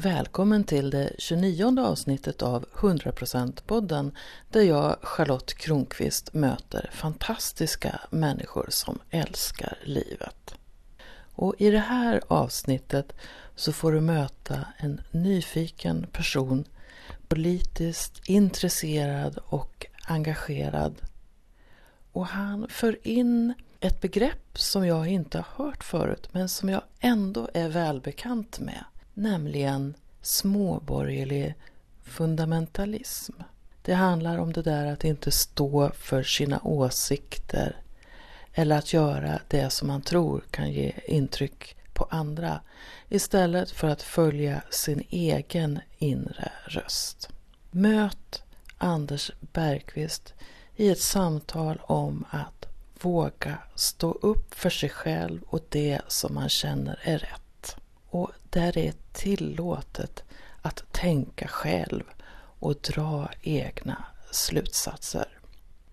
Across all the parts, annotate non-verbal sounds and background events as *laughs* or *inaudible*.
Välkommen till det 29 avsnittet av 100%-podden där jag, Charlotte Kronqvist, möter fantastiska människor som älskar livet. Och i det här avsnittet så får du möta en nyfiken person, politiskt intresserad och engagerad. Och han för in ett begrepp som jag inte har hört förut men som jag ändå är välbekant med nämligen småborgerlig fundamentalism. Det handlar om det där att inte stå för sina åsikter eller att göra det som man tror kan ge intryck på andra istället för att följa sin egen inre röst. Möt Anders Bergqvist i ett samtal om att våga stå upp för sig själv och det som man känner är rätt och där det är tillåtet att tänka själv och dra egna slutsatser.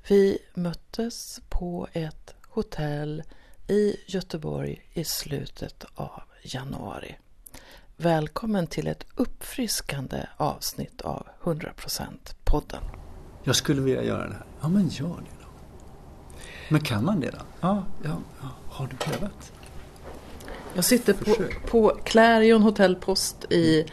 Vi möttes på ett hotell i Göteborg i slutet av januari. Välkommen till ett uppfriskande avsnitt av 100% podden. Jag skulle vilja göra det här. Ja, men gör det då. Men kan man det då? Ja, ja, ja. Har du prövat? Jag sitter på, på Clarion Hotel Post i,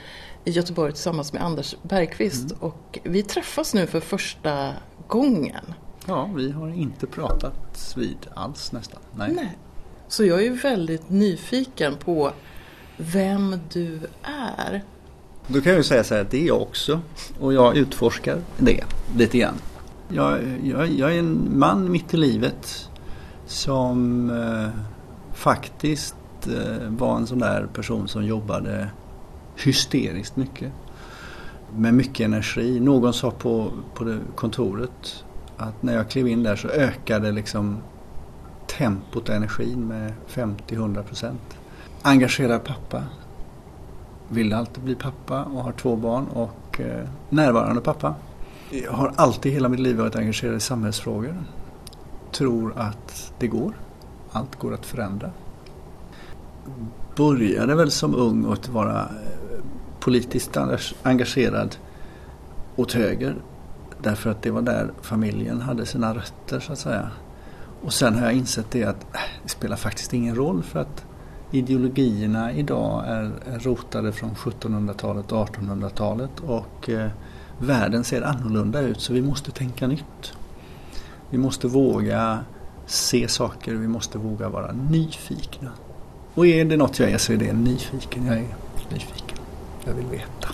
i Göteborg tillsammans med Anders Bergqvist mm. och vi träffas nu för första gången. Ja, vi har inte pratat vid alls nästan. Nej. Nej. Så jag är väldigt nyfiken på vem du är. Då kan jag ju säga så här att det är jag också och jag utforskar det lite grann. Jag, jag, jag är en man mitt i livet som eh, faktiskt Eh, var en sån där person som jobbade hysteriskt mycket. Med mycket energi. Någon sa på, på kontoret att när jag klev in där så ökade liksom tempot och energin med 50-100 procent. Engagerad pappa. Ville alltid bli pappa och har två barn och eh, närvarande pappa. Jag har alltid hela mitt liv varit engagerad i samhällsfrågor. Tror att det går. Allt går att förändra började väl som ung att vara eh, politiskt engagerad åt höger. Därför att det var där familjen hade sina rötter så att säga. Och sen har jag insett det att eh, det spelar faktiskt ingen roll för att ideologierna idag är, är rotade från 1700-talet och 1800-talet och eh, världen ser annorlunda ut så vi måste tänka nytt. Vi måste våga se saker, vi måste våga vara nyfikna. Och är det något jag är så är det nyfiken. Jag är nyfiken. Jag vill veta.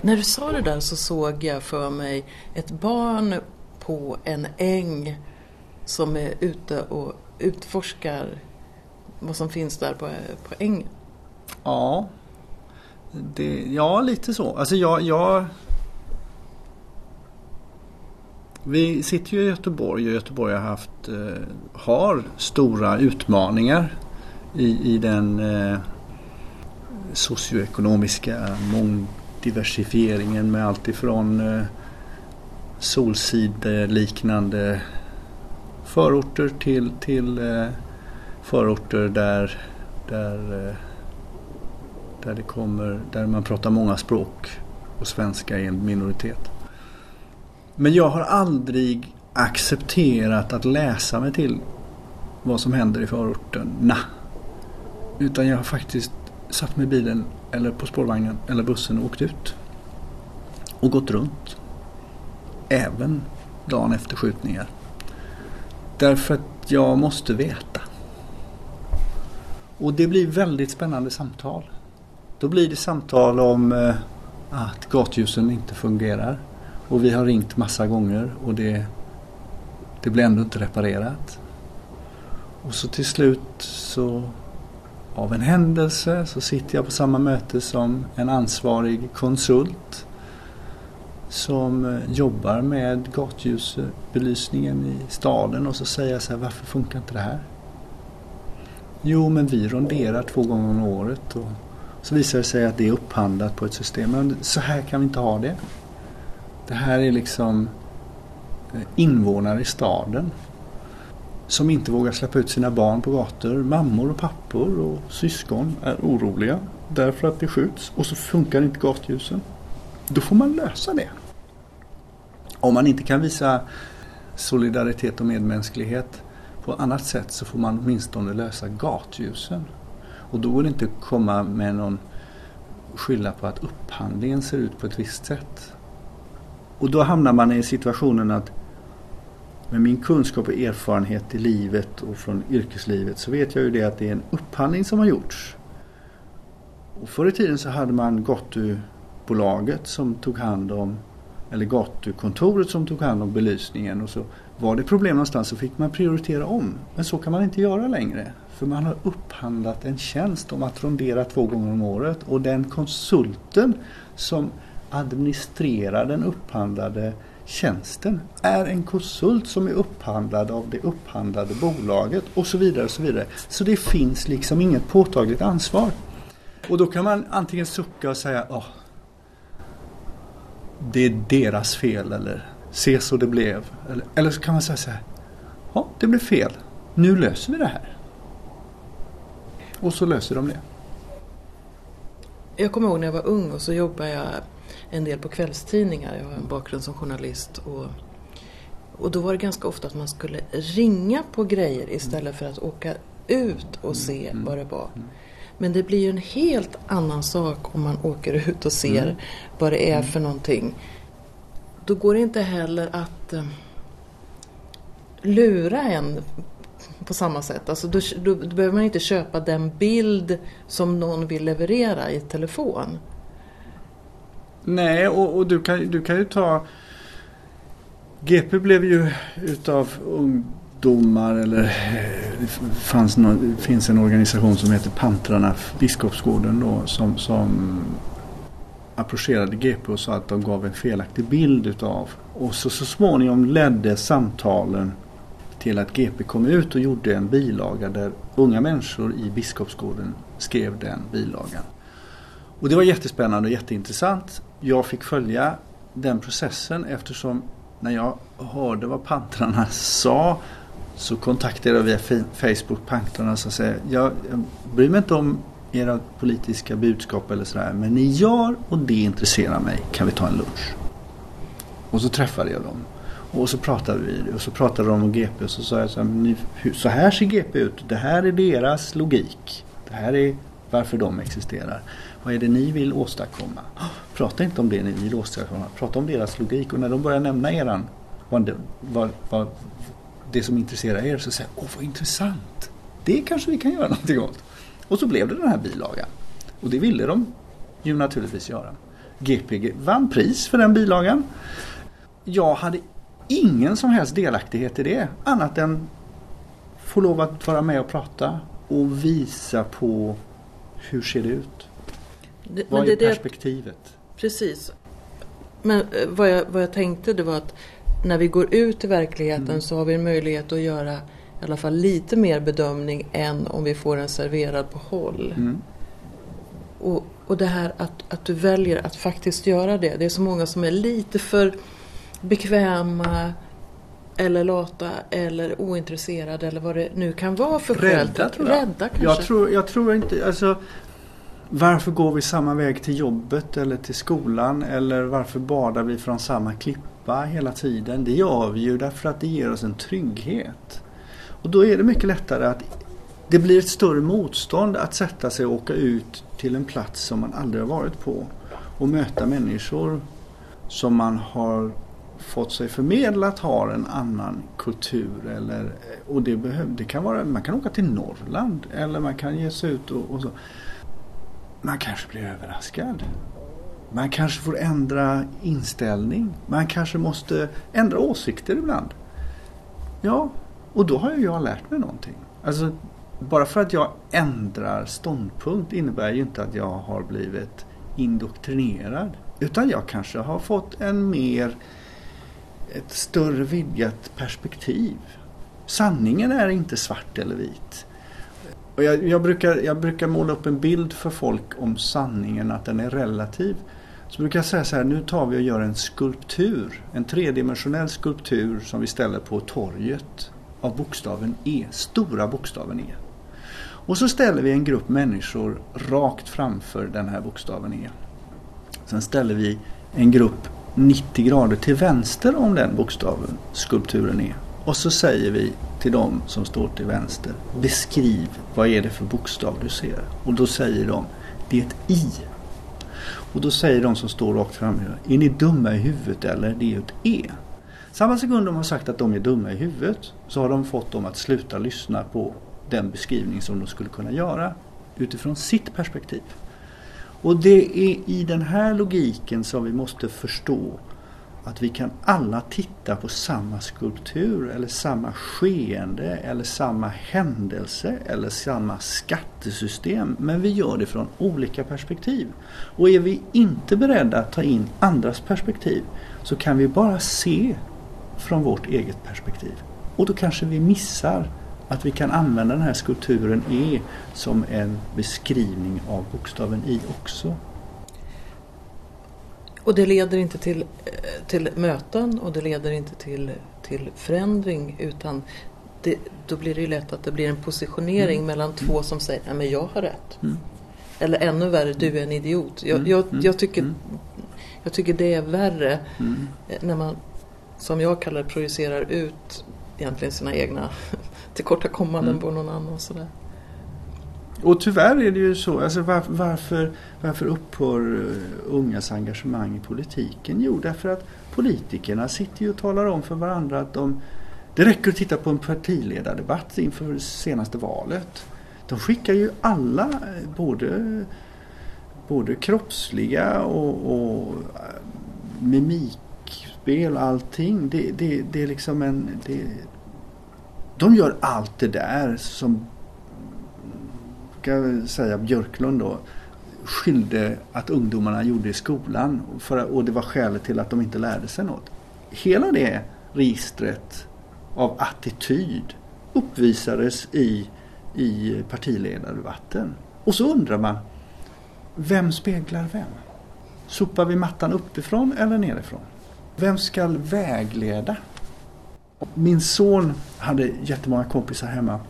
När du sa det där så såg jag för mig ett barn på en äng som är ute och utforskar vad som finns där på, på ängen. Ja, det, ja lite så. Alltså jag, jag vi sitter ju i Göteborg och Göteborg har haft, eh, har stora utmaningar i, i den eh, socioekonomiska mångdiversifieringen med allt ifrån eh, solsideliknande förorter till, till eh, förorter där, där, eh, där, det kommer, där man pratar många språk och svenska är en minoritet. Men jag har aldrig accepterat att läsa mig till vad som händer i förorterna. Utan jag har faktiskt satt mig i bilen eller på spårvagnen eller bussen och åkt ut. Och gått runt. Även dagen efter skjutningar. Därför att jag måste veta. Och det blir väldigt spännande samtal. Då blir det samtal om eh, att gatljusen inte fungerar. Och vi har ringt massa gånger och det, det blir ändå inte reparerat. Och så till slut så av en händelse så sitter jag på samma möte som en ansvarig konsult som eh, jobbar med gatljusbelysningen i staden och så säger jag så här, varför funkar inte det här? Jo, men vi ronderar två gånger om året och så visar det sig att det är upphandlat på ett system. Men så här kan vi inte ha det. Det här är liksom eh, invånare i staden som inte vågar släppa ut sina barn på gator. Mammor och pappor och syskon är oroliga. därför att det skjuts och så funkar inte gatljusen. Då får man lösa det. Om man inte kan visa solidaritet och medmänsklighet på annat sätt så får man åtminstone lösa gatljusen. Och då går det inte att komma med någon skylla på att upphandlingen ser ut på ett visst sätt. Och då hamnar man i situationen att med min kunskap och erfarenhet i livet och från yrkeslivet så vet jag ju det att det är en upphandling som har gjorts. Och förr i tiden så hade man gatubolaget som tog hand om eller gatukontoret som tog hand om belysningen och så var det problem någonstans så fick man prioritera om. Men så kan man inte göra längre. För man har upphandlat en tjänst om att rondera två gånger om året och den konsulten som administrerar den upphandlade tjänsten är en konsult som är upphandlad av det upphandlade bolaget och så vidare. och Så vidare. Så det finns liksom inget påtagligt ansvar. Och då kan man antingen sucka och säga oh, det är deras fel eller se så det blev. Eller, eller så kan man säga så här, ja det blev fel, nu löser vi det här. Och så löser de det. Jag kommer ihåg när jag var ung och så jobbade jag en del på kvällstidningar. Jag har en bakgrund som journalist. Och, och då var det ganska ofta att man skulle ringa på grejer istället för att åka ut och se mm. vad det var. Mm. Men det blir ju en helt annan sak om man åker ut och ser mm. vad det är mm. för någonting. Då går det inte heller att uh, lura en på samma sätt. Alltså då, då, då, behöver man inte köpa den bild som någon vill leverera i telefon. Nej, och, och du, kan, du kan ju ta GP blev ju utav ungdomar eller eh, det fanns någon, finns en organisation som heter Pantrarna Biskopsgården då som, som approcherade GP och sa att de gav en felaktig bild utav och så, så småningom ledde samtalen till att GP kom ut och gjorde en bilaga där unga människor i Biskopsgården skrev den bilagan. Och det var jättespännande och jätteintressant. Jag fick följa den processen eftersom när jag hörde vad pantrarna sa så kontaktade jag via Facebook pantrarna och sa jag, jag bryr mig inte om era politiska budskap eller sådär men ni gör och det intresserar mig. Kan vi ta en lunch? Och så träffade jag dem. Och så pratade vi och så pratade de om GP och så sa jag så här, så här ser GP ut. Det här är deras logik. Det här är varför de existerar. Vad är det ni vill åstadkomma? Prata inte om det ni vill åstadkomma. Prata om deras logik. Och när de börjar nämna eran, vad, det, vad, vad, det som intresserar er så säger jag, åh vad intressant. Det kanske vi kan göra någonting åt. Och så blev det den här bilagan. Och det ville de ju naturligtvis göra. GPG vann pris för den bilagan. Jag hade ingen som helst delaktighet i det. Annat än få lov att vara med och prata och visa på hur ser det ut. Det, vad är det, perspektivet? Precis. Men eh, vad jag, vad jag tänkte det var att när vi går ut i verkligheten mm. så har vi en möjlighet att göra i alla fall lite mer bedömning än om vi får den serverad på håll. Mm. Och, och det här att, att du väljer att faktiskt göra det. Det är så många som är lite för bekväma eller lata eller ointresserade eller vad det nu kan vara för skäl. Rädda tror jag. Rädda kanske. Jag tror, jag tror inte, alltså varför går vi samma väg till jobbet eller till skolan eller varför badar vi från samma klippa hela tiden? Det gör vi ju därför att det ger oss en trygghet. Och då är det mycket lättare att det blir ett större motstånd att sätta sig och åka ut till en plats som man aldrig har varit på och möta människor som man har fått sig förmedlat har en annan kultur. Eller, och det, behöv, det kan vara, man kan åka till Norrland eller man kan ge sig ut och, och så. Man kanske blir överraskad. Man kanske får ändra inställning. Man kanske måste ändra åsikter ibland. Ja, och då har ju jag lärt mig någonting. Alltså, bara för att jag ändrar ståndpunkt innebär ju inte att jag har blivit indoktrinerad. Utan jag kanske har fått en mer ett större vidgat perspektiv. Sanningen är inte svart eller vit. Och jag, jag, brukar, jag brukar måla upp en bild för folk om sanningen, att den är relativ. Så brukar jag säga så här, nu tar vi och gör en skulptur. En tredimensionell skulptur som vi ställer på torget av bokstaven E, stora bokstaven E. Och så ställer vi en grupp människor rakt framför den här bokstaven E. Sen ställer vi en grupp 90 grader till vänster om den bokstaven skulpturen E. Och så säger vi till dem som står till vänster, beskriv vad är det för bokstav du ser? Och då säger de, det är ett I. Och då säger de som står rakt fram, är ni dumma i huvudet eller? Det är ett E. Samma sekund de har sagt att de är dumma i huvudet så har de fått dem att sluta lyssna på den beskrivning som de skulle kunna göra utifrån sitt perspektiv. Och det är i den här logiken som vi måste förstå att vi kan alla titta på samma skulptur eller samma skeende eller samma händelse eller samma skattesystem. Men vi gör det från olika perspektiv. Och är vi inte beredda att ta in andras perspektiv så kan vi bara se från vårt eget perspektiv. Och då kanske vi missar att vi kan använda den här skulpturen E som en beskrivning av bokstaven I också. Och det leder inte till, eh, till möten och det leder inte till, till förändring utan det, då blir det ju lätt att det blir en positionering mm. mellan två som säger att men jag har rätt. Mm. Eller ännu värre, du är en idiot. Jag, mm. jag, jag mm. tycker, mm. jag tycker det är värre mm. när man, som jag kallar det, projicerar ut egentligen sina egna *laughs* tillkortakommanden mm. på någon annan. Sådär. Och tyvärr är det ju så. Alltså var, varför, varför upphör eh, ungas engagemang i politiken? Jo, därför att politikerna sitter ju och talar om för varandra att de... Det räcker att titta på en partiledardebatt inför senaste valet. De skickar ju alla, eh, både, både kroppsliga och, och eh, mimikspel och allting. Det, det, det är liksom en... Det, de gör allt det där som brukar säga Björklund då skyllde att ungdomarna gjorde i skolan för, och det var skälet till att de inte lärde sig något. Hela det registret av attityd uppvisades i, i partiledardebatten. Och så undrar man, vem speglar vem? Sopar vi mattan uppifrån eller nerifrån? Vem ska vägleda? Min son hade jättemånga kompisar hemma.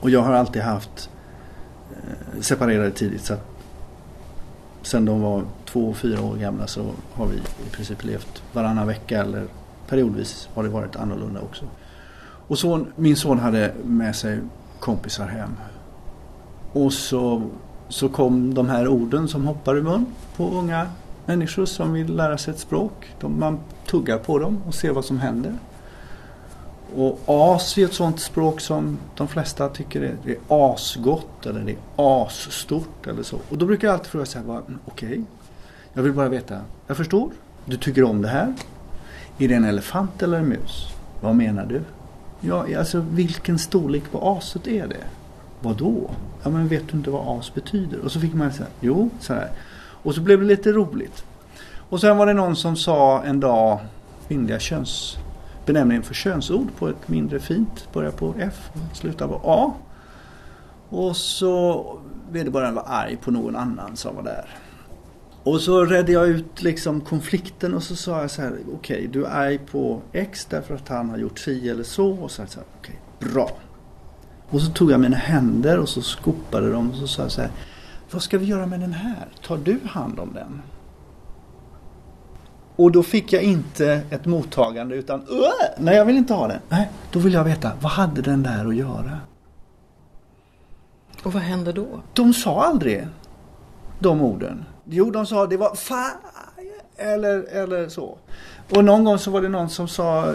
Och jag har alltid haft separerade tidigt. Så att sen de var två och fyra år gamla så har vi i princip levt varannan vecka eller periodvis har det varit annorlunda också. Och son, min son hade med sig kompisar hem. Och så, så kom de här orden som hoppar i mun på unga människor som vill lära sig ett språk. De, man tuggar på dem och ser vad som händer. Och as är ett sånt språk som de flesta tycker är, är asgott eller det är asstort eller så. Och då brukar jag alltid fråga så här, okej, okay, jag vill bara veta, jag förstår, du tycker om det här. Är det en elefant eller en mus? Vad menar du? Ja, alltså vilken storlek på aset är det? Vad då? Ja, men vet du inte vad as betyder? Och så fick man säga, jo, så här. Och så blev det lite roligt. Och sen var det någon som sa en dag, kvinnliga köns benämningen för könsord på ett mindre fint, börjar på F och slutar på A. Och så vederbörande var arg på någon annan som var där. Och så redde jag ut liksom konflikten och så sa jag så här, okej okay, du är arg på X därför att han har gjort si eller så. Och så, så här, okej, okay, bra. Och så tog jag mina händer och så skopade dem och så sa jag så här, vad ska vi göra med den här? Tar du hand om den? Och då fick jag inte ett mottagande utan nej jag vill inte ha den. Nej, då vill jag veta, vad hade den där att göra? Och vad hände då? De sa aldrig de orden. Jo, de sa det var fan eller, eller så. Och någon gång så var det någon som sa eh,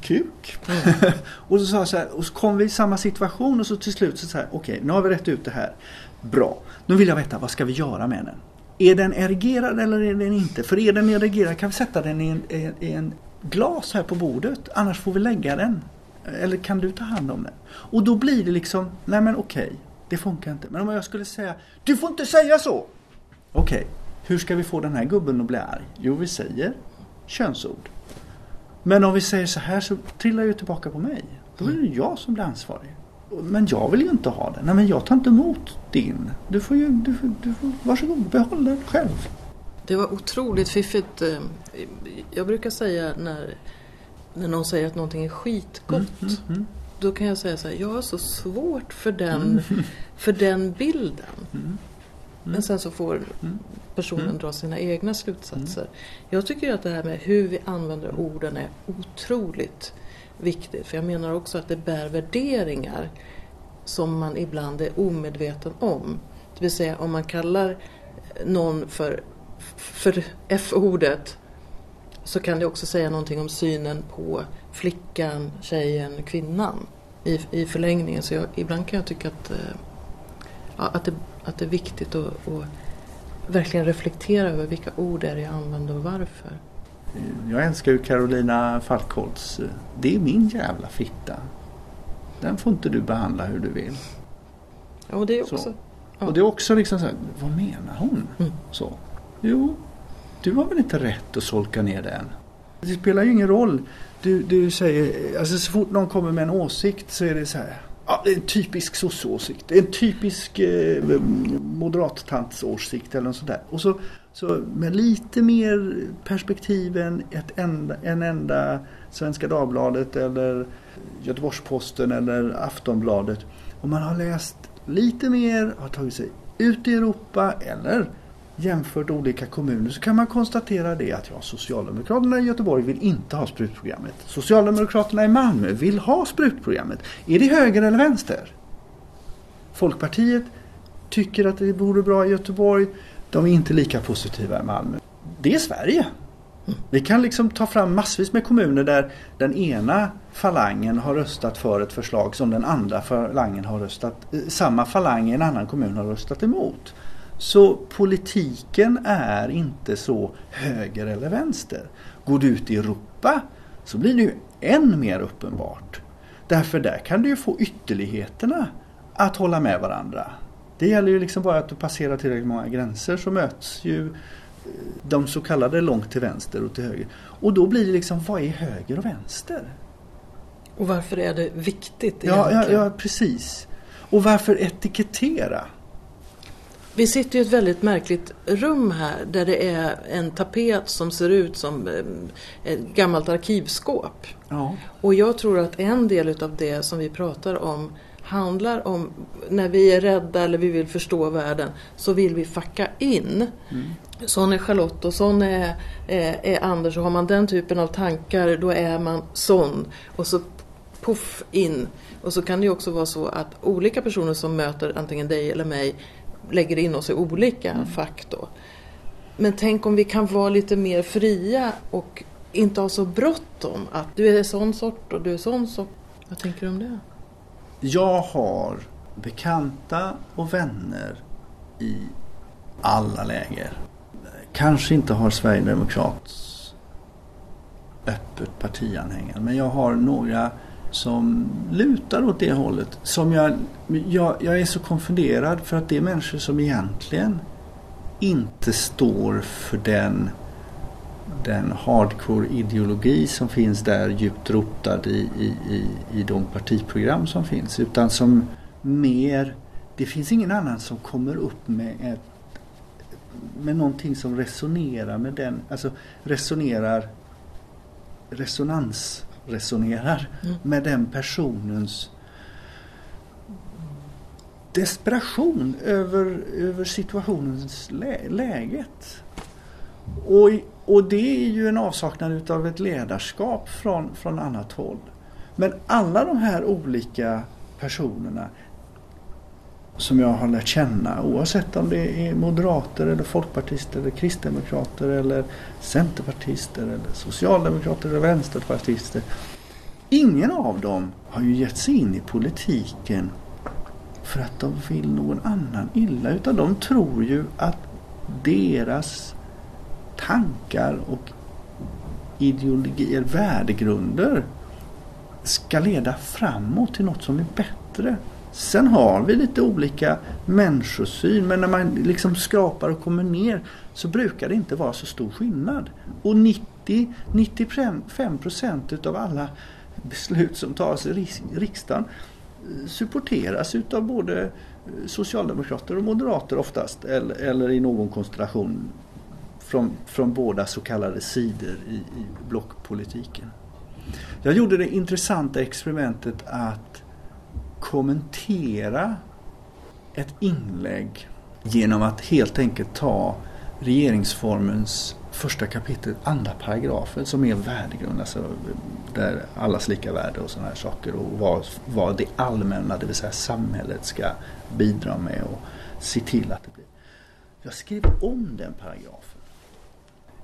kuk. Mm. *laughs* och så sa jag så här, och så kom vi i samma situation och så till slut så här, okej, okay, nu har vi rätt ut det här. Bra. Nu vill jag veta, vad ska vi göra med den? Är den erigerad eller är den inte? För är den erigerad kan vi sätta den i en, i en glas här på bordet. Annars får vi lägga den. Eller kan du ta hand om den? Och då blir det liksom, nej men okej, det funkar inte. Men om jag skulle säga, du får inte säga så! Okej, hur ska vi få den här gubben att bli arg? Jo, vi säger könsord. Men om vi säger så här så trillar ju tillbaka på mig. Då är det jag som blir ansvarig. Men jag vill ju inte ha den. Nej men jag tar inte emot din. Du får ju, du, du får, varsågod, behåll den själv. Det var otroligt fiffigt. Eh, jag brukar säga när, när någon säger att någonting är skitgott. Mm, mm, mm. då kan jag säga så här, jag har så svårt för den, för den bilden. Mm. Men sen så får Mm. personen Mm. dra sina egna slutsatser. Jag tycker att det här med hur vi använder orden är otroligt viktigt. För jag menar också att det bär värderingar som man ibland är omedveten om. Det vill säga om man kallar någon för, för F-ordet så kan det också säga någonting om synen på flickan, tjejen, kvinnan i, i förlängningen. Så jag, ibland kan jag tycka att, eh, ja, att, det, att det är viktigt att, att verkligen reflektera över vilka ord det är jag använder och varför. Jag älskar ju Carolina Falkholtz. Det är min jävla fitta. Den får inte du behandla hur du vill. Och det är Så. också... Ja. Och det är också liksom så här, vad menar hon? Mm. Så. Jo, du har väl inte rätt att solka ner den? Det spelar ju ingen roll. Du, du säger, alltså så fort någon kommer med en åsikt så är det så här. Ja, det är en typisk är en typisk eh, moderat-tantsåsikt eller något sånt där. Och så, så med lite mer perspektiv än ett enda, en enda Svenska Dagbladet eller Göteborgs-Posten eller Aftonbladet. Om man har läst lite mer, har tagit sig ut i Europa eller jämfört olika kommuner så kan man konstatera det att ja, Socialdemokraterna i Göteborg vill inte ha sprutprogrammet. Socialdemokraterna i Malmö vill ha sprutprogrammet. Är det höger eller vänster? Folkpartiet tycker att det vore bra i Göteborg. De är inte lika positiva i Malmö. Det är Sverige. Vi kan liksom ta fram massvis med kommuner där den ena falangen har röstat för ett förslag som den andra falangen har röstat, eh, samma falang i en annan kommun har röstat emot. Så politiken är inte så höger eller vänster. Går du ut i Europa så blir det ju än mer uppenbart. Därför där kan du ju få ytterligheterna att hålla med varandra. Det gäller ju liksom bara att du passerar tillräckligt många gränser så möts ju eh, de så kallade långt till vänster och till höger. Och då blir det liksom, vad är höger och vänster? Och varför är det viktigt Ja, ja, egentligen? ja, precis. Och varför etikettera? Vi sitter i ett väldigt märkligt rum här där det är en tapet som ser ut som eh, ett gammalt arkivskåp. Ja. Och jag tror att en del utav det som vi pratar om handlar om när vi är rädda eller vi vill förstå världen så vill vi facka in. Mm. Sån är Charlotte och sån är, är, är Anders och har man den typen av tankar då är man sån. Och så puff in. Och så kan det ju också vara så att olika personer som möter antingen dig eller mig lägger in oss i olika fack då. Men tänk om vi kan vara lite mer fria och inte ha så bråttom att du är sån sort och du är sån sort. Vad tänker du om det? Jag har bekanta och vänner i alla läger. Kanske inte har Sverigedemokrats öppet partianhängare men jag har några som lutar åt det hållet. Som jag, jag, jag är så konfunderad för att det är människor som egentligen inte står för den, den hardcore ideologi som finns där djupt rotad i, i, i, i de partiprogram som finns. Utan som mer, det finns ingen annan som kommer upp med ett med någonting som resonerar med den, alltså resonerar resonansresonerar Mm. med den personens desperation över, över situationens lä, läget. Och, i- och det är ju en avsaknad utav ett ledarskap från, från annat håll. Men alla de här olika personerna som jag har lärt känna oavsett om det är moderater eller folkpartister eller kristdemokrater eller centerpartister eller socialdemokrater eller vänsterpartister. Ingen av dem har ju gett sig in i politiken för att de vill någon annan illa utan de tror ju att deras tankar och ideologier, värdegrunder ska leda framåt till något som är bättre. Sen har vi lite olika människosyn men när man liksom skrapar och kommer ner så brukar det inte vara så stor skillnad. Och 90-95% utav alla beslut som tas i riksdagen supporteras utav både socialdemokrater och moderater oftast eller, eller i någon konstellation från, från båda så kallade sidor i, i blockpolitiken. Jag gjorde det intressanta experimentet att kommentera ett inlägg genom att helt enkelt ta regeringsformens första kapitel, andra paragrafen som är värdegrund, alltså där allas lika värde och sådana här saker och vad, vad det allmänna, det vill säga samhället ska bidra med och se till att det blir. Jag skrev om den paragrafen.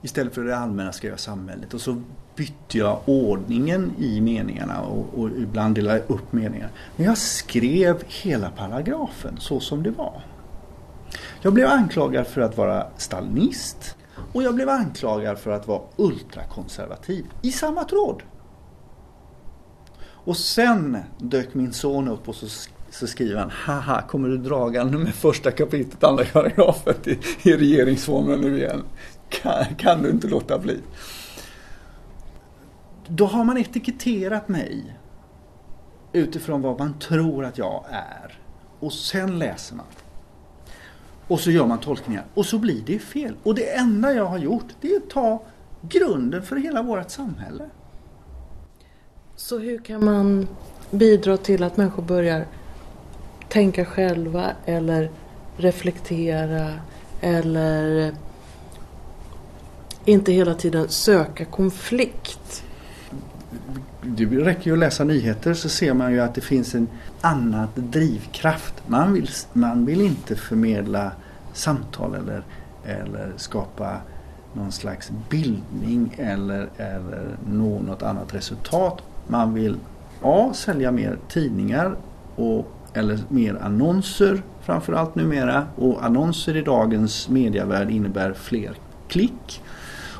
Istället för det allmänna skrev jag samhället och så bytte jag ordningen i meningarna och, och ibland delade jag upp meningar. Men jag skrev hela paragrafen så som det var. Jag blev anklagad för att vara stalinist och jag blev anklagad för att vara ultrakonservativ i samma tråd. Och sen dök min son upp och så, så skriver han Haha, kommer du dragande med första kapitlet, andra paragrafen i, i regeringsformen nu igen? Kan, kan du inte låta bli? Då har man etiketterat mig utifrån vad man tror att jag är. Och sen läser man. Och så gör man tolkningar och så blir det fel. Och det enda jag har gjort det är att ta grunden för hela vårt samhälle. Så hur kan man bidra till att människor börjar tänka själva eller reflektera eller inte hela tiden söka konflikt? Det räcker ju att läsa nyheter så ser man ju att det finns en annan drivkraft. Man vill, man vill inte förmedla samtal eller, eller skapa någon slags bildning eller, eller nå något annat resultat. Man vill A. Sälja mer tidningar och, eller mer annonser framförallt numera. Och annonser i dagens medievärld innebär fler klick.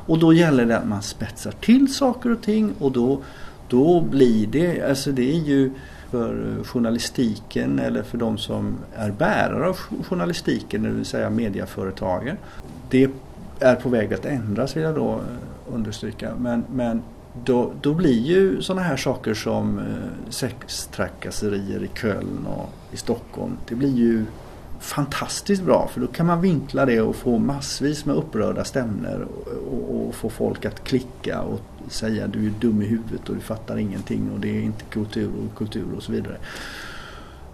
Och då gäller det att man spetsar till saker och ting och då, då blir det, alltså det är ju för eh, journalistiken eller för de som är bärare av journalistiken, det vill säga mediaföretagen. Det är på väg att ändras vill jag då eh, understryka. Men, men då, då blir ju sådana här saker som eh, sextrakasserier i Köln och i Stockholm, det blir ju fantastiskt bra för då kan man vinkla det och få massvis med upprörda stämmer och, och, och, få folk att klicka och säga du är dum i huvudet och du fattar ingenting och det är inte kultur och kultur och så vidare.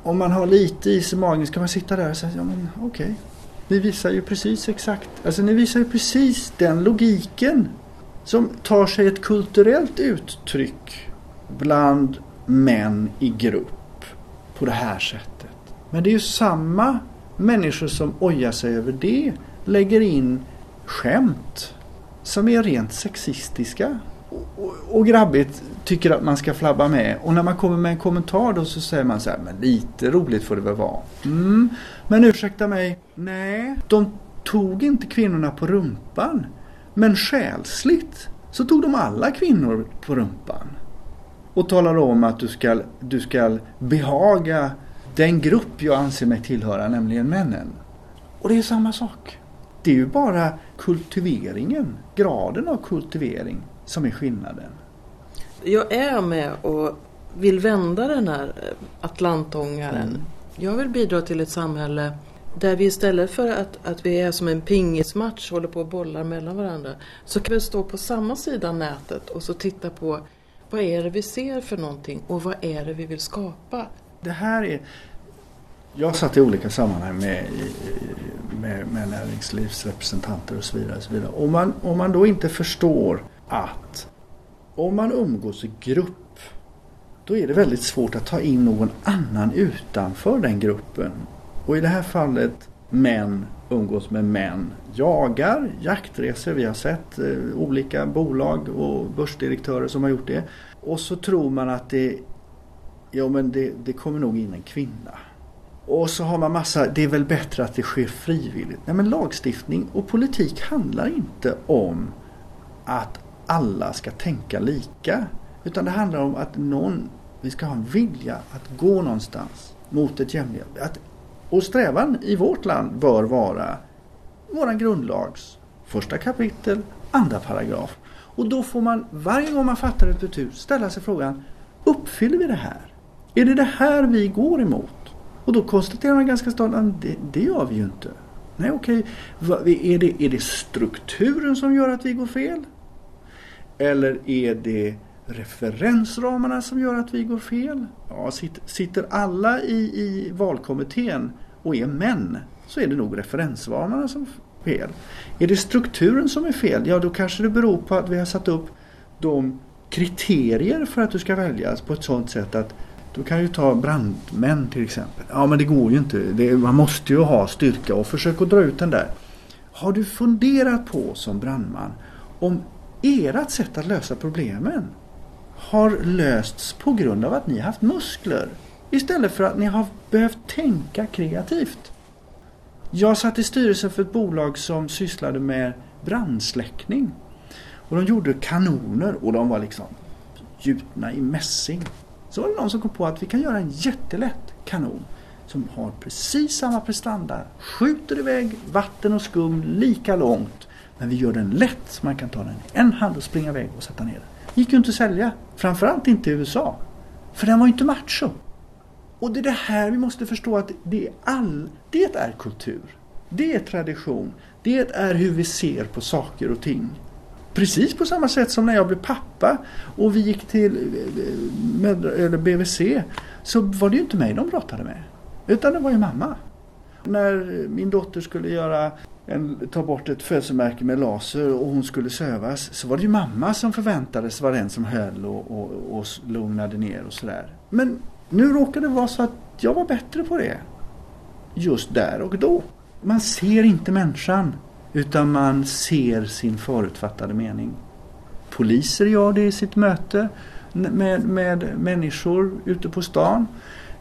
Om man har lite is i magen så kan man sitta där och säga ja men okej. Okay. Ni visar ju precis exakt, alltså ni visar ju precis den logiken som tar sig ett kulturellt uttryck bland män i grupp på det här sättet. Men det är ju samma människor som ojar sig över det lägger in skämt som är rent sexistiska och, och grabbigt tycker att man ska flabba med. Och när man kommer med en kommentar då så säger man så här, men lite roligt får det väl vara. Mm, men ursäkta mig, nej, de tog inte kvinnorna på rumpan. Men själsligt så tog de alla kvinnor på rumpan. Och talade om att du ska, du ska behaga den grupp jag anser mig tillhöra, nämligen männen. Och det är samma sak. Det är ju bara kultiveringen, graden av kultivering som är skillnaden. Jag är med och vill vända den här eh, atlantångaren. Mm. Jag vill bidra till ett samhälle där vi istället för att, att vi är som en pingismatch, håller på och bollar mellan varandra, så kan vi stå på samma sida nätet och så titta på vad är det vi ser för någonting och vad är det vi vill skapa. Det här är... Jag satt i olika sammanhang med, med, med näringslivsrepresentanter och så vidare. Och så vidare. Om, man, om man då inte förstår att om man umgås i grupp då är det väldigt svårt att ta in någon annan utanför den gruppen. Och i det här fallet män umgås med män. Jagar, jaktresor, vi har sett eh, olika bolag och börsdirektörer som har gjort det. Och så tror man att det, ja, men det, det kommer nog in en kvinna. Och så har man massa, det är väl bättre att det sker frivilligt. Nej men lagstiftning och politik handlar inte om att alla ska tänka lika. Utan det handlar om att någon, vi ska ha en vilja att gå någonstans mot ett jämlikt. Och strävan i vårt land bör vara våran grundlags första kapitel, andra paragraf. Och då får man varje gång man fattar ett beslut ställa sig frågan Uppfyller vi det här? Är det det här vi går emot? Och då konstaterar man ganska snart att det, det gör vi ju inte. Nej okej, är det, är det strukturen som gör att vi går fel? Eller är det referensramarna som gör att vi går fel? Ja, sitter alla i, i valkommittén och är män så är det nog referensramarna som är fel. Är det strukturen som är fel? Ja, då kanske det beror på att vi har satt upp de kriterier för att du ska väljas på ett sådant sätt att då kan ju ta brandmän till exempel. Ja men det går ju inte. Det, man måste ju ha styrka och försöka dra ut den där. Har du funderat på som brandman om ert sätt att lösa problemen har lösts på grund av att ni haft muskler istället för att ni har behövt tänka kreativt. Jag satt i styrelsen för ett bolag som sysslade med brandsläckning. Och de gjorde kanoner och de var liksom gjutna i mässing. Så var det någon som kom på att vi kan göra en jättelätt kanon som har precis samma prestanda. Skjuter iväg vatten och skum lika långt. Men vi gör den lätt så man kan ta den i en hand och springa iväg och sätta ner den. gick ju inte att sälja. Framförallt inte i USA. För den var ju inte macho. Och det är det här vi måste förstå att det är, all, det är kultur. Det är tradition. Det är hur vi ser på saker och ting. Precis på samma sätt som när jag blev pappa och vi gick till eh, eller BVC så var det ju inte mig de pratade med. Utan det var ju mamma. När min dotter skulle göra en, ta bort ett födelsemärke med laser och hon skulle sövas så var det ju mamma som förväntades vara den som höll och, och, och lugnade ner och sådär. Men nu råkade det vara så att jag var bättre på det. Just där och då. Man ser inte människan. Utan man ser sin förutfattade mening. Poliser gör det i sitt möte med, med människor ute på stan.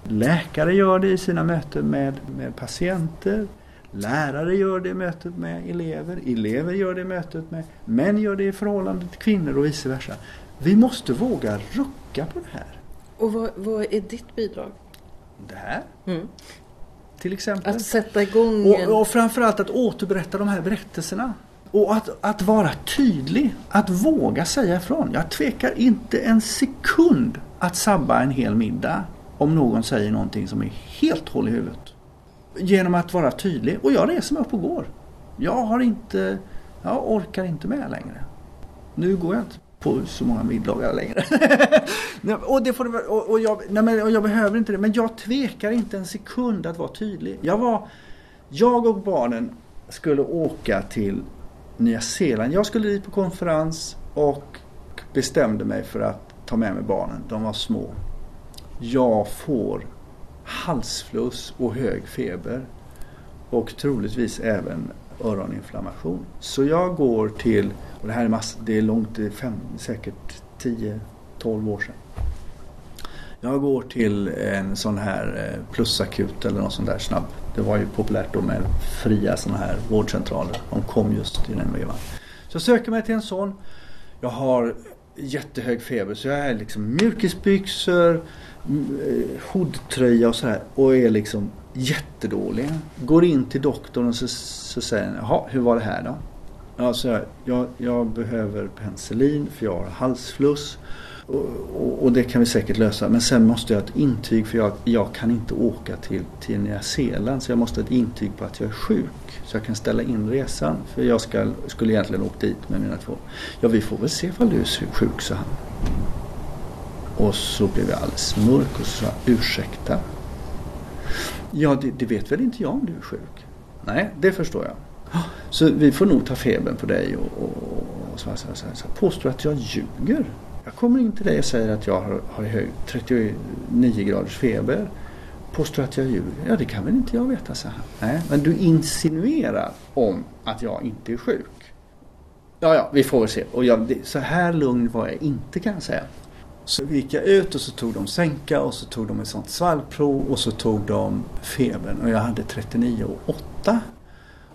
Läkare gör det i sina möten med, med patienter. Lärare gör det i mötet med elever. Elever gör det i mötet med män gör det i förhållande till kvinnor och vice versa. Vi måste våga rucka på det här. Och vad, vad är ditt bidrag? Det här? Mm till exempel. Att sätta igång och, och framförallt att återberätta de här berättelserna. Och att, att vara tydlig, att våga säga ifrån. Jag tvekar inte en sekund att sabba en hel middag om någon säger någonting som är helt håll i huvudet. Genom att vara tydlig. Och jag reser mig upp och går. Jag har inte, jag orkar inte med längre. Nu går jag inte på så många middagar längre. *laughs* och, det får, och, och, jag, nej men, och jag behöver inte det. Men jag tvekar inte en sekund att vara tydlig. Jag, var, jag och barnen skulle åka till Nya Zeeland. Jag skulle dit på konferens och bestämde mig för att ta med mig barnen. De var små. Jag får halsfluss och hög feber. Och troligtvis även öroninflammation. Så jag går till och det här är, mass, det är långt, det är fem, säkert 10-12 år sedan. Jag går till en sån här eh, plusakut eller någon sån där snabb. Det var ju populärt då med fria såna här vårdcentraler. De kom just i den vevan. Så jag söker mig till en sån. Jag har jättehög feber så jag är liksom mjukisbyxor, eh, hoodtröja och så här och är liksom jättedålig. Går in till doktorn och så, så säger han, jaha hur var det här då? Alltså, jag, jag behöver penicillin för jag har halsfluss. Och, och, och, det kan vi säkert lösa. Men sen måste jag ha ett intyg för jag, jag kan inte åka till, till Nya Zeeland. Så jag måste ha ett intyg på att jag är sjuk. Så jag kan ställa in resan. För jag ska, skulle egentligen åkt dit med mina två. Ja, vi får väl se ifall du är sjuk, sa han. Och så blev jag alldeles mörk och sa ursäkta. Ja, det, det vet väl inte jag om du är sjuk? Nej, det förstår jag. Så vi får nog ta febern på dig och, och, och så, så, så, så. Påstår att jag ljuger? Jag kommer in till dig och säger att jag har, har hög 39 graders feber. Påstår att jag ljuger? Ja, det kan väl inte jag veta, så här. Nej, men du insinuerar om att jag inte är sjuk. Ja, ja, vi får väl se. Och jag, så här lugn var jag inte kan jag säga. Så gick jag ut och så tog de sänka och så tog de ett sånt svalgprov och så tog de febern och jag hade 39 och 8.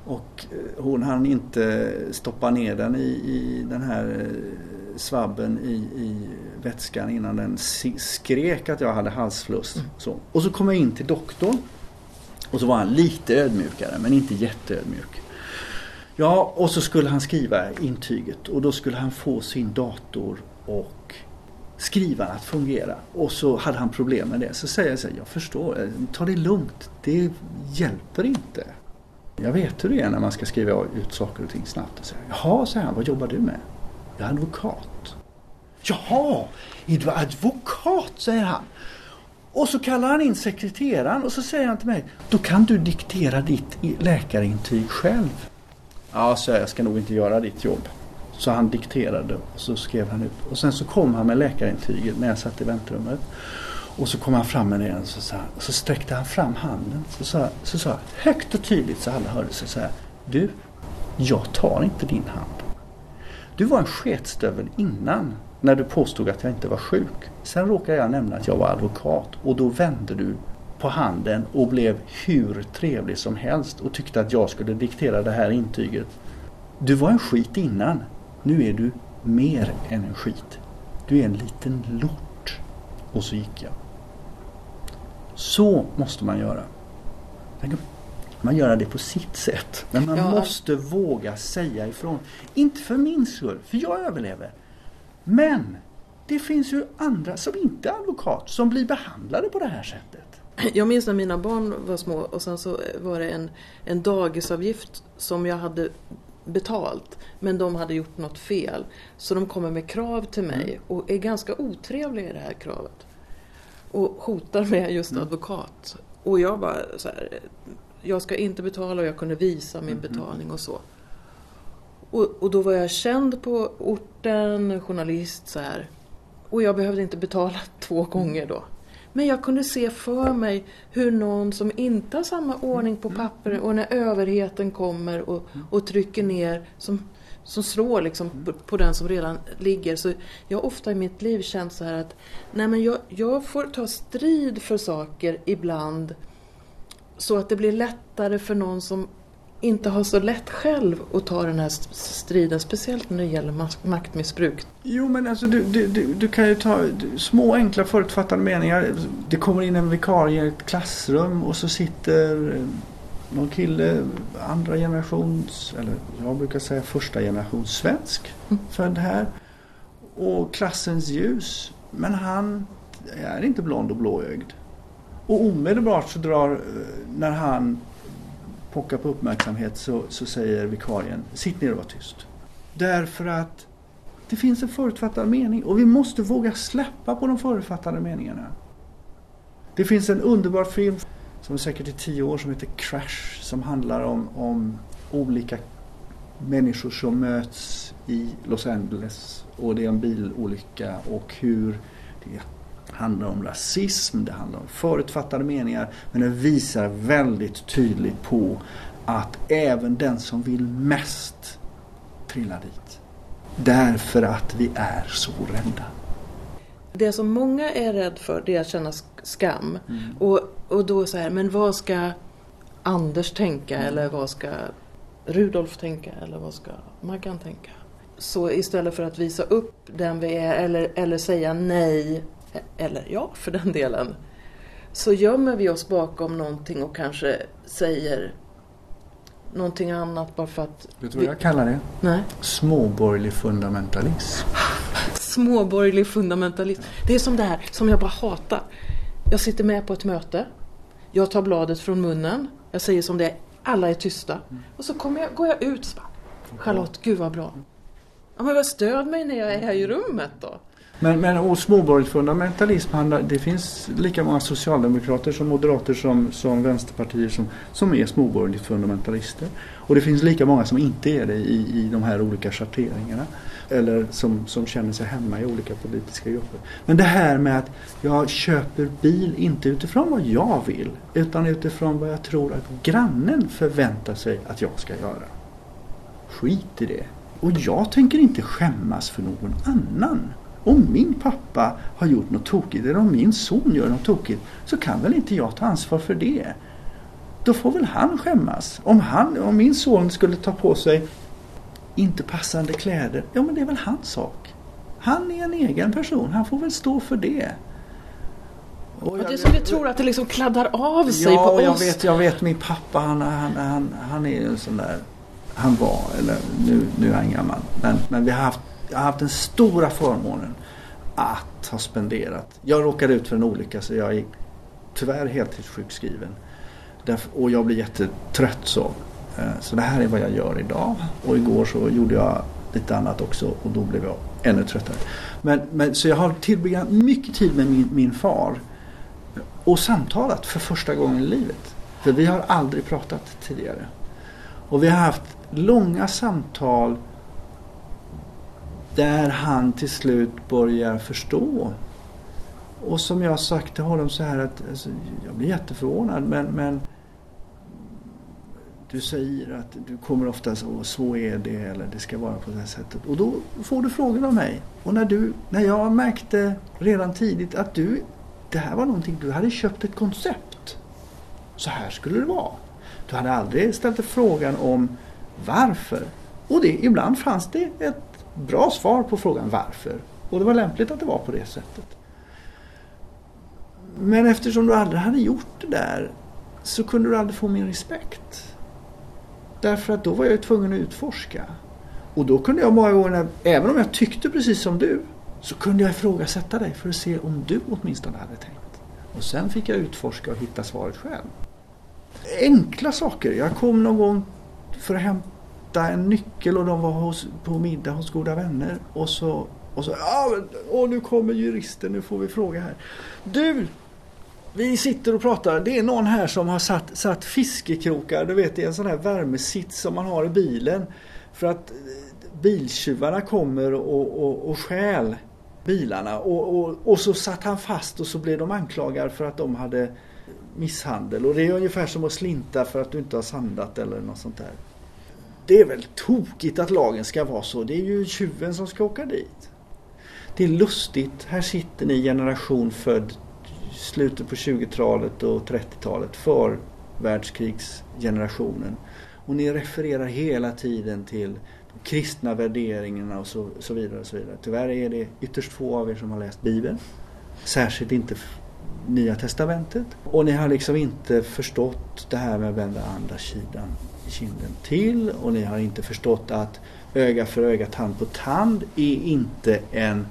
Och eh, hon hann inte stoppa ner den i, i den här eh, svabben i, i vätskan innan den skrek att jag hade halsfluss. Mm. Så. Och så kom jag in till doktorn. Och så var han lite ödmjukare men inte jätteödmjuk. Ja, och så skulle han skriva intyget och då skulle han få sin dator och skrivaren att fungera. Och så hade han problem med det. Så säger jag så här, jag förstår, eh, ta det lugnt. Det hjälper inte. Jag vet hur det är när man ska skriva ut saker och ting snabbt. Och säga, Jaha, säger han, vad jobbar du med? Jag är advokat. Jaha, är du advokat? säger han. Och så kallar han in sekreteraren och så säger han till mig, då kan du diktera ditt läkarintyg själv. Ja, så jag ska nog inte göra ditt jobb. Så han dikterade och så skrev han ut. Och sen så kom han med läkarintyget när jag satt i väntrummet. Och så kom han fram med det och så, så, så sträckte han fram handen. Så sa, så sa högt och tydligt så alla hörde sig så här. Du, jag tar inte din hand. Du var en sketstövel innan när du påstod att jag inte var sjuk. Sen råkade jag nämna att jag var advokat och då vände du på handen och blev hur trevlig som helst och tyckte att jag skulle diktera det här intyget. Du var en skit innan. Nu är du mer än en skit. Du är en liten lort. Och så gick jag. Så måste man göra. Man gör det på sitt sätt. Men man ja. måste våga säga ifrån. Inte för min skull, för jag överlever. Men det finns ju andra som inte är advokat som blir behandlade på det här sättet. Jag minns när mina barn var små och sen så var det en, en dagisavgift som jag hade betalt. Men de hade gjort något fel. Så de kommer med krav till mig mm. och är ganska otrevliga i det här kravet. Och hotar med just mm. advokat. Och jag bara så här, jag ska inte betala och jag kunde visa min mm. betalning och så. Och, och, då var jag känd på orten, journalist så här. Och jag behövde inte betala *laughs* två gånger då. Men jag kunde se för mig hur någon som inte har samma ordning på papper och när överheten kommer och, och trycker ner som, som slår liksom på, på, den som redan ligger. Så jag har ofta i mitt liv känt så här att nej men jag, jag får ta strid för saker ibland så att det blir lättare för någon som inte har så lätt själv att ta den här striden, speciellt när det gäller maktmissbruk. Jo men alltså du, du, du, du kan ju ta små enkla förutfattade meningar. Det kommer in en vikarie i ett klassrum och så sitter någon kille, andra generations, eller jag brukar säga första generations svensk, mm. född här. Och klassens ljus. Men han är inte blond och blåögd. Och omedelbart så drar, eh, när han pockar på uppmärksamhet så, så säger vikarien sitt ner och var tyst. Därför att det finns en förutfattad mening och vi måste våga släppa på de förutfattade meningarna. Det finns en underbar film som är säkert är tio år som heter Crash som handlar om, om olika människor som möts i Los Angeles och det är en bilolycka och hur det handlar om rasism, det handlar om förutfattade meningar men det visar väldigt tydligt på att även den som vill mest trillar dit. Därför att vi är så rädda. Det som många är rädd för det är att känna skam. Mm. Och, och då så här, men vad ska Anders tänka mm. eller vad ska Rudolf tänka eller vad ska Maggan tänka? Så istället för att visa upp den vi är eller, eller säga nej eller ja för den delen, så gömmer vi oss bakom någonting och kanske säger någonting annat bara för att... Vet du vad jag kallar det? Nej. Småborgerlig fundamentalism. Småborgerlig fundamentalism. Det är som det här som jag bara hatar. Jag sitter med på ett möte. Jag tar bladet från munnen. Jag säger som det är. Alla är tysta. Mm. Och så kommer jag, går jag ut Charlotte, gud vad bra. Ja, men vad stöd mig när jag är här i rummet då. Men, men och småborgerlig fundamentalism handlar, det finns lika många socialdemokrater som moderater som, som vänsterpartier som, som är småborgerligt fundamentalister. Och det finns lika många som inte är det i, i de här olika schatteringarna. Eller som, som känner sig hemma i olika politiska grupper. Men det här med att jag köper bil inte utifrån vad jag vill utan utifrån vad jag tror att grannen förväntar sig att jag ska göra. Skit i det. Och jag tänker inte skämmas för någon annan. Om min pappa har gjort något tokigt eller om min son gör något tokigt så kan väl inte jag ta ansvar för det. Då får väl han skämmas. Om, han, om min son skulle ta på sig inte passande kläder, ja men det är väl hans sak. Han är en egen person, han får väl stå för det. Och jag, det är som vi tror att det liksom kladdar av sig ja, på oss. Jag vet, jag vet min pappa han, han, han, han är en sån där, han var, eller nu, nu är han gammal, men, men vi har haft jag har haft den stora förmånen att ha spenderat. Jag råkade ut för en olycka så jag är tyvärr heltidssjukskriven. Och jag blir jättetrött så. Eh, så det här är vad jag gör idag. Och igår så gjorde jag lite annat också och då blev jag ännu tröttare. Men, men, så jag har tillbringat mycket tid med min, min far och samtalat för första gången i livet. För vi har aldrig pratat tidigare. Och vi har haft långa samtal där han till slut börjar förstå. Och som jag sagt till honom så här att alltså, jag blir jätteförvånad men, men du säger att du kommer ofta så, så är det eller det ska vara på det här sättet. Och då får du frågor av mig. Och när, du, när jag märkte redan tidigt att du, det här var någonting, du hade köpt ett koncept. Så här skulle det vara. Du hade aldrig ställt frågan om varför. Och det, ibland fanns det ett bra svar på frågan varför. Och det var lämpligt att det var på det sättet. Men eftersom du aldrig hade gjort det där så kunde du aldrig få min respekt. Därför att då var jag tvungen att utforska. Och då kunde jag många gånger, även om jag tyckte precis som du, så kunde jag ifrågasätta dig för att se om du åtminstone hade tänkt. Och sen fick jag utforska och hitta svaret själv. Enkla saker. Jag kom någon gång för att hämta en nyckel och de var hos, på middag hos goda vänner. Och så, och så ja, nu kommer juristen, nu får vi fråga här. Du, vi sitter och pratar. Det är någon här som har satt, satt fiskekrokar, du vet i en sån här värmesits som man har i bilen. För att eh, biltjuvarna kommer och, och, och stjäl bilarna. Och, och, och så satt han fast och så blev de anklagade för att de hade misshandel. Och det är ungefär som att slinta för att du inte har sandat eller något sånt där. Det är väl tokigt att lagen ska vara så. Det är ju tjuven som ska åka dit. Det är lustigt. Här sitter ni generation född slutet på 20-talet och 30-talet. För världskrigsgenerationen. Och ni refererar hela tiden till de kristna värderingarna och så, så, vidare. och så vidare. Tyvärr är det ytterst få av er som har läst Bibeln. Särskilt inte Nya Testamentet. Och ni har liksom inte förstått det här med att vända andra sidan kinden till. Och ni har inte förstått att öga för öga, tand på tand är inte en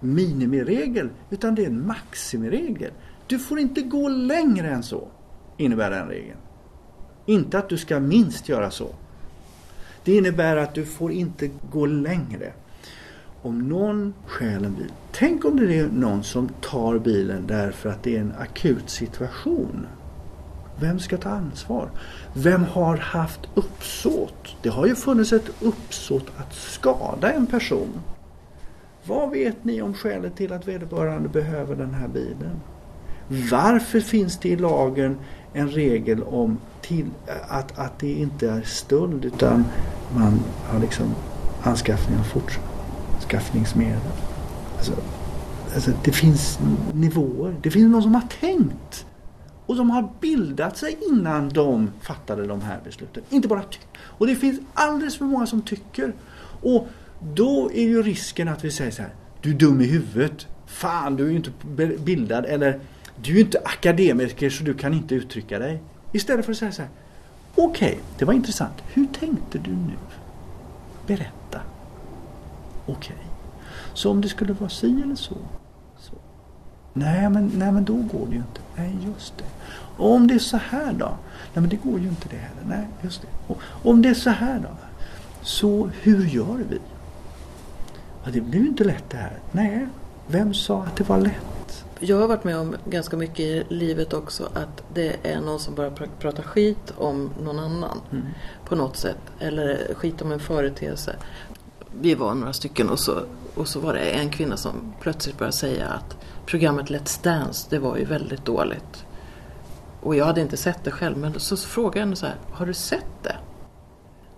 minimiregel utan det är en maximiregel. Du får inte gå längre än så, innebär den regeln. Inte att du ska minst göra så. Det innebär att du får inte gå längre. Om någon stjäl en bil. Tänk om det är någon som tar bilen därför att det är en akut situation. Vem ska ta ansvar? Vem har haft uppsåt? Det har ju funnits ett uppsåt att skada en person. Vad vet ni om skälet till att vederbörande behöver den här bilen? Varför finns det i lagen en regel om till, att, att det inte är stöld utan man har liksom anskaffning av fortskaffningsmedel? Alltså, alltså det finns nivåer. Det finns någon som har tänkt. Och som har bildat sig innan de fattade de här besluten. Inte bara tycker. Och det finns alldeles för många som tycker. Och då är ju risken att vi säger så här. Du är dum i huvudet. Fan, du är ju inte bildad. Eller du är ju inte akademiker så du kan inte uttrycka dig. Istället för att säga så här. Okej, okay, det var intressant. Hur tänkte du nu? Berätta. Okej. Okay. Så om det skulle vara si eller så. så. Nej, men, nej, men då går det ju inte. Nej, just det. Och om det är så här då? Nej, men det går ju inte det heller. Nej, just det. Och om det är så här då? Så hur gör vi? Ja, det blev ju inte lätt det här. Nej, vem sa att det var lätt? Jag har varit med om ganska mycket i livet också att det är någon som pr prata skit om någon annan mm. på något sätt. Eller skit om en företeelse. Vi var några stycken och så, och så var det en kvinna som plötsligt började säga att programmet Let's Dance, det var ju väldigt dåligt. Och jag hade inte sett det själv men så frågade jag henne så här, har du sett det?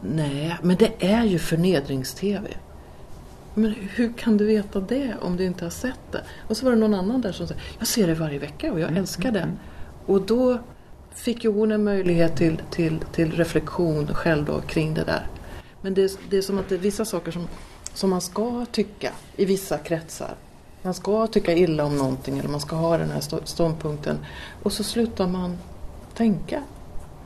Nej, men det är ju förnedrings-tv. Men hur kan du veta det om du inte har sett det? Och så var det någon annan där som sa, jag ser det varje vecka och jag mm, älskar det. Mm, mm. Och då fick ju hon en möjlighet till, till, till reflektion själv då kring det där. Men det, det är som att det är vissa saker som, som man ska tycka i vissa kretsar. Man ska tycka illa om någonting eller man ska ha den här ståndpunkten. Och så slutar man tänka.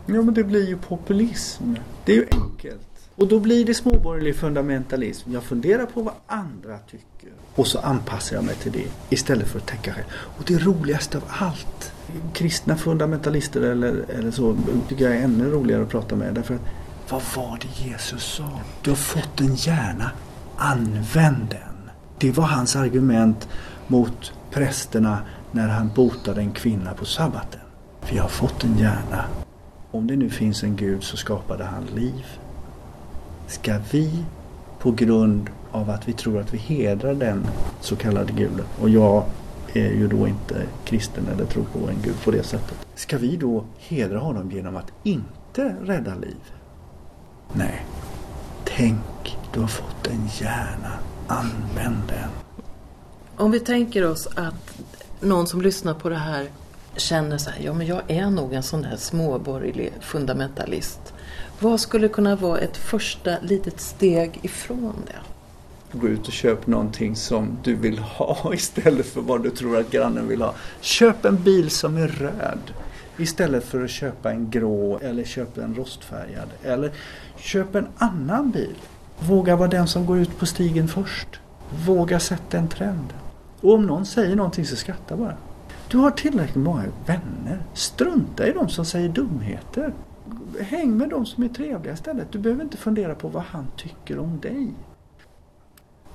Ja men det blir ju populism. Det är ju enkelt. Och då blir det småborgerlig fundamentalism. Jag funderar på vad andra tycker. Och så anpassar jag mig till det istället för att tänka själv. Och det roligaste av allt. Kristna fundamentalister eller, eller så tycker jag är ännu roligare att prata med. Därför att vad var det Jesus sa? Du har fått en hjärna, använd den. Det var hans argument mot prästerna när han botade en kvinna på sabbaten. Vi har fått en hjärna. Om det nu finns en Gud så skapade han liv. Ska vi på grund av att vi tror att vi hedrar den så kallade guden och jag är ju då inte kristen eller tror på en gud på det sättet. Ska vi då hedra honom genom att inte rädda liv? Nej. Tänk, du har fått en hjärna. Använd den. Om vi tänker oss att någon som lyssnar på det här känner så här, ja men jag är nog en sån där småborgerlig fundamentalist. Vad skulle kunna vara ett första litet steg ifrån det? Gå ut och köp någonting som du vill ha *laughs* istället för vad du tror att grannen vill ha. Köp en bil som är röd istället för att köpa en grå eller köpa en rostfärgad. Eller köp en annan bil. Våga vara den som går ut på stigen först. Våga sätta en trend. Och om någon säger någonting så skratta bara. Du har tillräckligt många vänner. Strunta i de som säger dumheter. Häng med de som är trevliga istället. Du behöver inte fundera på vad han tycker om dig.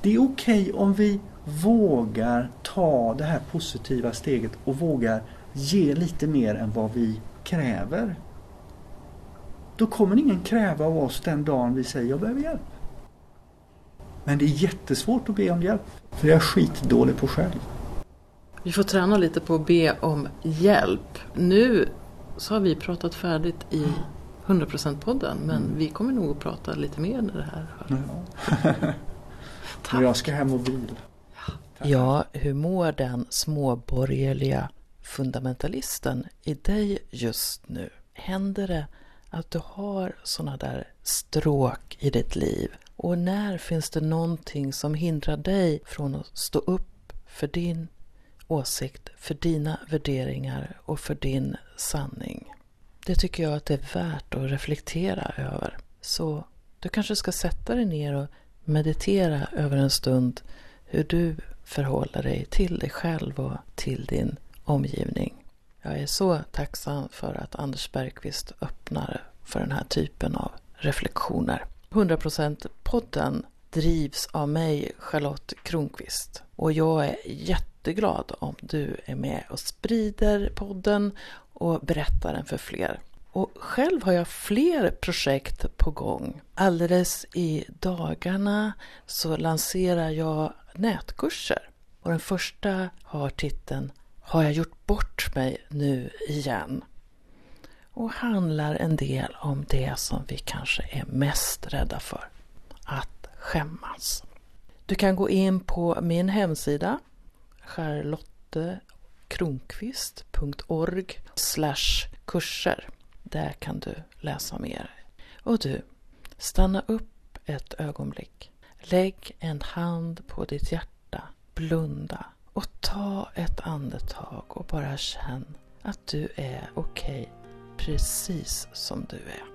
Det är okej okay om vi vågar ta det här positiva steget och vågar ge lite mer än vad vi kräver. Då kommer ingen kräva av oss den dagen vi säger jag behöver hjälp. Men det är jättesvårt att be om hjälp. För jag är skitdålig på själv. Vi får träna lite på att be om hjälp. Nu så har vi pratat färdigt i 100%-podden men mm. vi kommer nog att prata lite mer när det här hör. Tack. *laughs* Jag ska hem och vila. Ja, hur mår den småborgerliga fundamentalisten i dig just nu? Händer det att du har sådana där stråk i ditt liv? Och när finns det någonting som hindrar dig från att stå upp för din åsikt, för dina värderingar och för din sanning? Det tycker jag att det är värt att reflektera över. Så du kanske ska sätta dig ner och meditera över en stund hur du förhåller dig till dig själv och till din omgivning. Jag är så tacksam för att Anders Bergqvist öppnar för den här typen av reflektioner. 100% podden drivs av mig, Charlotte Kronqvist. Och jag är jätteglad om du är med och sprider podden och berättar den för fler. Och själv har jag fler projekt på gång. Alldeles i dagarna så lanserar jag nätkurser. Och den första har titeln har jag gjort bort mig nu igen? Och handlar en del om det som vi kanske är mest rädda för. Att skämmas. Du kan gå in på min hemsida charlottekronqvist.org kurser där kan du läsa mer. Och du, stanna upp ett ögonblick. Lägg en hand på ditt hjärta, blunda och ta ett andetag och bara känn att du är okej okay, precis som du är.